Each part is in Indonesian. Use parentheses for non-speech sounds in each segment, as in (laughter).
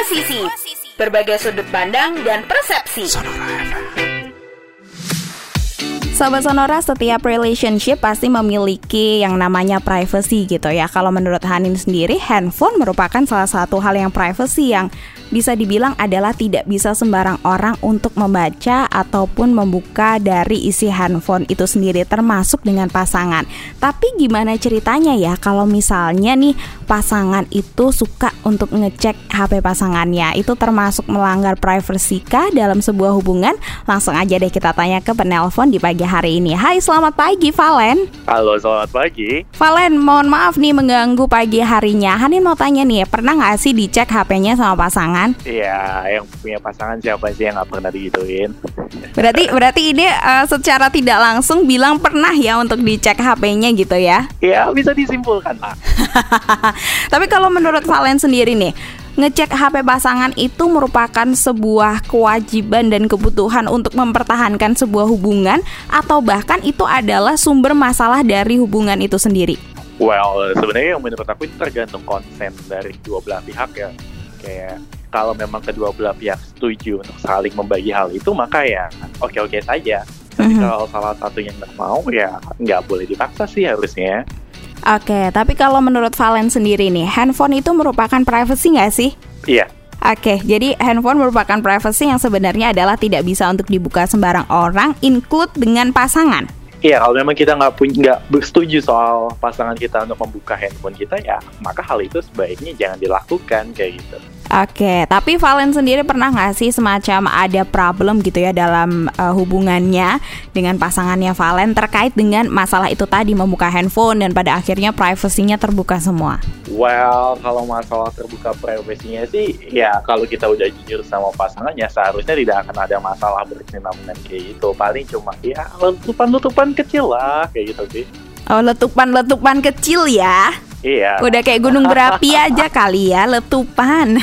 Posisi. Berbagai sudut pandang dan persepsi Sobat Sonora, setiap relationship pasti memiliki yang namanya privacy gitu ya. Kalau menurut Hanin sendiri, handphone merupakan salah satu hal yang privacy yang bisa dibilang adalah tidak bisa sembarang orang untuk membaca ataupun membuka dari isi handphone itu sendiri termasuk dengan pasangan. Tapi gimana ceritanya ya kalau misalnya nih pasangan itu suka untuk ngecek HP pasangannya itu termasuk melanggar privacy kah dalam sebuah hubungan? Langsung aja deh kita tanya ke penelpon di pagi hari ini. Hai, selamat pagi Valen. Halo, selamat pagi. Valen, mohon maaf nih mengganggu pagi harinya. Hanin mau tanya nih, pernah nggak sih dicek HP-nya sama pasangan? Iya, yang punya pasangan siapa sih yang nggak pernah digituin? Berarti (laughs) berarti ini uh, secara tidak langsung bilang pernah ya untuk dicek HP-nya gitu ya? Iya, bisa disimpulkan lah. (laughs) Tapi kalau menurut Valen sendiri nih, ngecek HP pasangan itu merupakan sebuah kewajiban dan kebutuhan untuk mempertahankan sebuah hubungan atau bahkan itu adalah sumber masalah dari hubungan itu sendiri? Well, sebenarnya yang menurut aku itu tergantung konsen dari dua belah pihak ya. Kayak kalau memang kedua belah pihak setuju untuk saling membagi hal itu, maka ya oke-oke saja. Tapi Mhm. kalau salah satunya nggak mau, ya nggak boleh dipaksa sih harusnya. Oke, tapi kalau menurut Valen sendiri nih, handphone itu merupakan privacy nggak sih? Iya, Oke, jadi handphone merupakan privacy yang sebenarnya adalah tidak bisa untuk dibuka sembarang orang, include dengan pasangan. Iya, kalau memang kita nggak punya nggak bersetuju soal pasangan kita untuk membuka handphone kita ya, maka hal itu sebaiknya jangan dilakukan kayak gitu. Oke, tapi Valen sendiri pernah nggak sih semacam ada problem gitu ya dalam uh, hubungannya dengan pasangannya Valen terkait dengan masalah itu tadi membuka handphone dan pada akhirnya privasinya terbuka semua. Well, kalau masalah terbuka privasinya sih, ya kalau kita udah jujur sama pasangannya, seharusnya tidak akan ada masalah berkesinambungan kayak gitu. Paling cuma ya letupan-letupan kecil lah, kayak gitu sih. Oh, letupan-letupan kecil ya. Iya. Udah kayak gunung berapi (laughs) aja kali ya, letupan.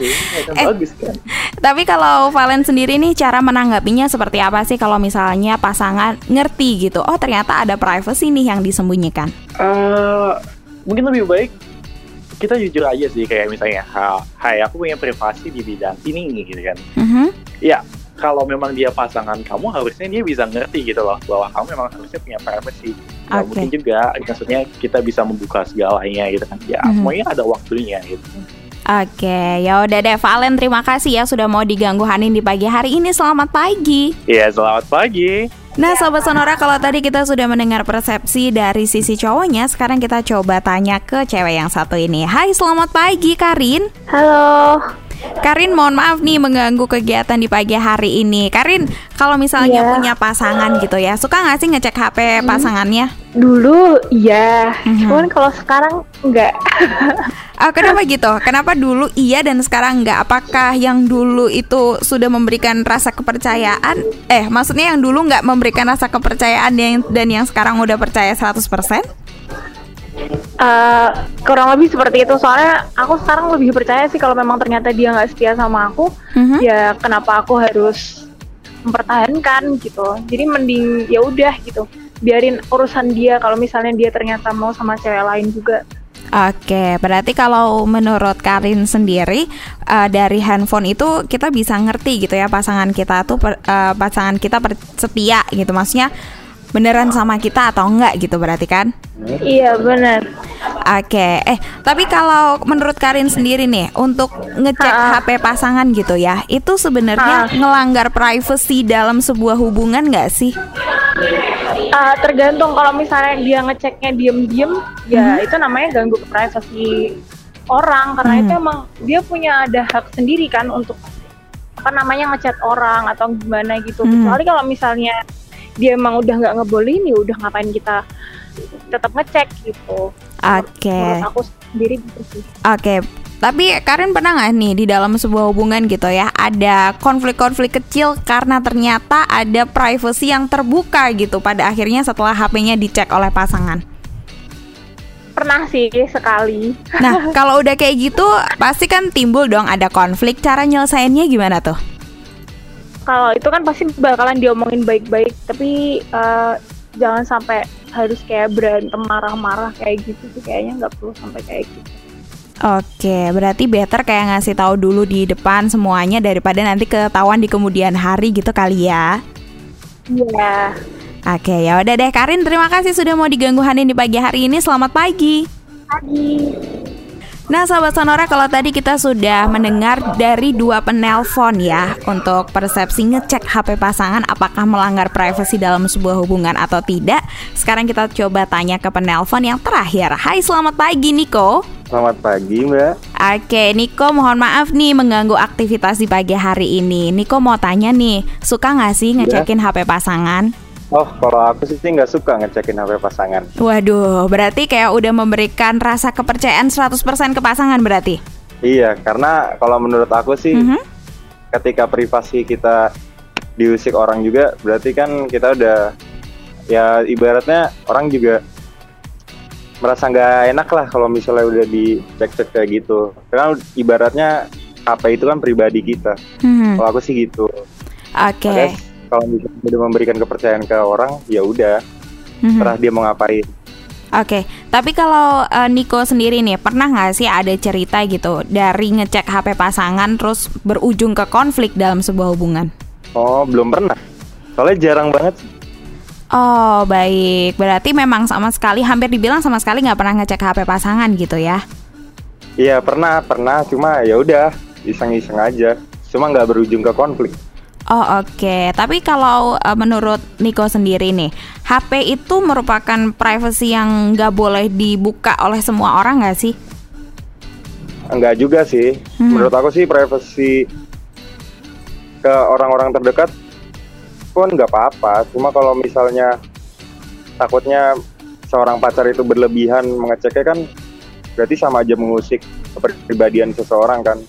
Iya, Eh. (laughs) bagus kan. Tapi kalau Valen sendiri nih cara menanggapinya seperti apa sih kalau misalnya pasangan ngerti gitu. Oh, ternyata ada privacy nih yang disembunyikan. Eh, mungkin lebih baik kita jujur aja sih, kayak misalnya, "Ha- hai aku punya privasi di bidang ini gitu kan. Mhm. Ya, kalau memang dia pasangan kamu, harusnya dia bisa ngerti gitu loh, bahwa kamu memang harusnya punya privacy. Nggak Oke. mungkin juga, maksudnya kita bisa membuka segalanya gitu kan. Ya, Mhm. semuanya ada waktunya gitu. Oke, ya udah deh Valen terima kasih ya sudah mau diganggu Hanin di pagi hari ini. Selamat pagi. Ya, selamat pagi. Nah, sobat Sonora, kalau tadi kita sudah mendengar persepsi dari sisi cowoknya, sekarang kita coba tanya ke cewek yang satu ini. Hai, selamat pagi Karin. Halo. Karin, mohon maaf nih mengganggu kegiatan di pagi hari ini. Karin, kalau misalnya Iya. punya pasangan gitu ya, suka nggak sih ngecek HP pasangannya? Dulu iya, Mhm. cuman kalau sekarang enggak. Ah, kenapa gitu? Kenapa dulu iya dan sekarang enggak? Apakah yang dulu itu sudah memberikan rasa kepercayaan? Eh, maksudnya yang dulu nggak memberikan rasa kepercayaan yang, dan yang sekarang udah percaya 100%? Eh, kurang lebih seperti itu. Soalnya aku sekarang lebih percaya sih kalau memang ternyata dia nggak setia sama aku, Mhm. ya kenapa aku harus mempertahankan gitu. Jadi mending ya udah gitu. Biarin urusan dia kalau misalnya dia ternyata mau sama cewek lain juga. Oke, berarti kalau menurut Karin sendiri eh, dari handphone itu kita bisa ngerti gitu ya pasangan kita tuh per- eh, pasangan kita per- setia gitu, maksudnya beneran sama kita atau enggak gitu berarti kan? Iya benar. Oke, eh tapi kalau menurut Karin sendiri nih untuk ngecek Ha. HP pasangan gitu ya, itu sebenarnya Ha. ngelanggar privacy dalam sebuah hubungan nggak sih? Eh, tergantung kalau misalnya dia ngeceknya diem-diem, ya itu namanya ganggu ke privasi orang karena Hmm. itu emang dia punya ada hak sendiri kan untuk apa namanya ngechat orang atau gimana gitu. Hmm. Kecuali kalau misalnya dia emang udah nggak ngebolehin ya udah ngapain kita tetap ngecek gitu. Oke, Menurut aku sendiri gitu sih. oke. Tapi Karin pernah nggak nih di dalam sebuah hubungan gitu ya ada konflik-konflik kecil karena ternyata ada privacy yang terbuka gitu pada akhirnya setelah HP-nya dicek oleh pasangan. Pernah sih sekali. Nah, (laughs) kalau udah kayak gitu pasti kan timbul dong ada konflik. Cara nyelesainnya gimana tuh? Kalau itu kan pasti bakalan diomongin baik-baik, tapi eh, jangan sampai harus kayak berantem marah-marah kayak gitu sih kayaknya nggak perlu sampai kayak gitu. Oke, berarti better kayak ngasih tahu dulu di depan semuanya daripada nanti ketahuan di kemudian hari gitu kali ya. Iya. Oke, ya udah deh Karin, terima kasih sudah mau diganggu Hanin di pagi hari ini. Selamat pagi. Pagi. Nah, sahabat Sonora, kalau tadi kita sudah mendengar dari dua penelpon ya untuk persepsi ngecek HP pasangan apakah melanggar privasi dalam sebuah hubungan atau tidak. Sekarang kita coba tanya ke penelpon yang terakhir. Hai, selamat pagi Niko. Selamat pagi, Mbak. Oke, Niko mohon maaf nih mengganggu aktivitas di pagi hari ini. Niko mau tanya nih, suka nggak sih ngecekin HP pasangan? Oh, kalau aku sih nggak suka ngecekin HP pasangan. Waduh, berarti kayak udah memberikan rasa kepercayaan 100% ke pasangan berarti? Iya, karena kalau menurut aku sih, Mhm. ketika privasi kita diusik orang juga, berarti kan kita udah, ya ibaratnya orang juga merasa nggak enak lah kalau misalnya udah dicek-cek kayak gitu. Karena ibaratnya HP itu kan pribadi kita. Mhm. Kalau aku sih gitu. Oke. Kalau misalnya udah memberikan kepercayaan ke orang, ya udah, Mhm. terah dia mau ngapain. Oke, tapi kalau eh, Niko sendiri nih pernah nggak sih ada cerita gitu dari ngecek HP pasangan terus berujung ke konflik dalam sebuah hubungan? Oh, belum pernah. Soalnya jarang banget. Oh baik, berarti memang sama sekali hampir dibilang sama sekali nggak pernah ngecek HP pasangan gitu ya? Iya pernah, pernah. Cuma ya udah, iseng-iseng aja. Cuma nggak berujung ke konflik. Oh oke, tapi kalau eh, menurut Niko sendiri nih, HP itu merupakan privacy yang nggak boleh dibuka oleh semua orang nggak sih? Enggak juga sih. Hmm. Menurut aku sih privacy ke orang-orang terdekat pun nggak apa-apa. Cuma kalau misalnya takutnya seorang pacar itu berlebihan mengeceknya kan berarti sama aja mengusik kepribadian seseorang kan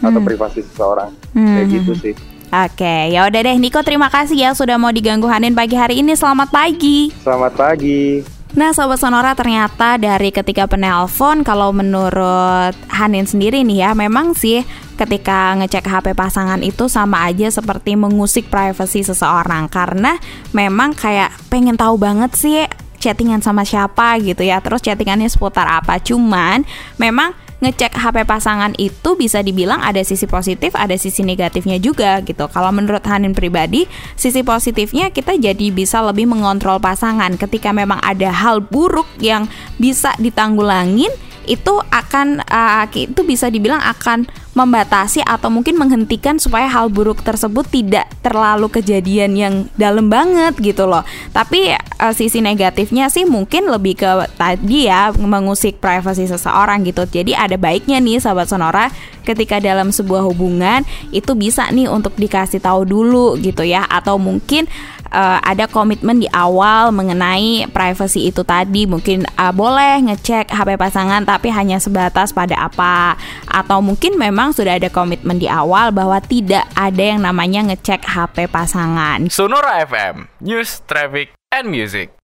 atau Hmm. privasi seseorang. Hmm. Kayak gitu sih. Oke, ya udah deh Niko terima kasih ya sudah mau diganggu Hanin pagi hari ini. Selamat pagi. Selamat pagi. Nah, Sobat Sonora ternyata dari ketika penelpon kalau menurut Hanin sendiri nih ya, memang sih ketika ngecek HP pasangan itu sama aja seperti mengusik privasi seseorang karena memang kayak pengen tahu banget sih chattingan sama siapa gitu ya, terus chattingannya seputar apa. Cuman memang ngecek HP pasangan itu bisa dibilang ada sisi positif, ada sisi negatifnya juga gitu. Kalau menurut Hanin pribadi, sisi positifnya kita jadi bisa lebih mengontrol pasangan ketika memang ada hal buruk yang bisa ditanggulangin itu akan uh, itu bisa dibilang akan membatasi atau mungkin menghentikan supaya hal buruk tersebut tidak terlalu kejadian yang dalam banget gitu loh. Tapi uh, sisi negatifnya sih mungkin lebih ke tadi ya mengusik privasi seseorang gitu. Jadi ada baiknya nih sahabat sonora ketika dalam sebuah hubungan itu bisa nih untuk dikasih tahu dulu gitu ya atau mungkin uh, ada komitmen di awal mengenai privacy itu tadi mungkin uh, boleh ngecek HP pasangan tapi hanya sebatas pada apa atau mungkin memang sudah ada komitmen di awal bahwa tidak ada yang namanya ngecek HP pasangan. Sonora FM, News, Traffic, and Music.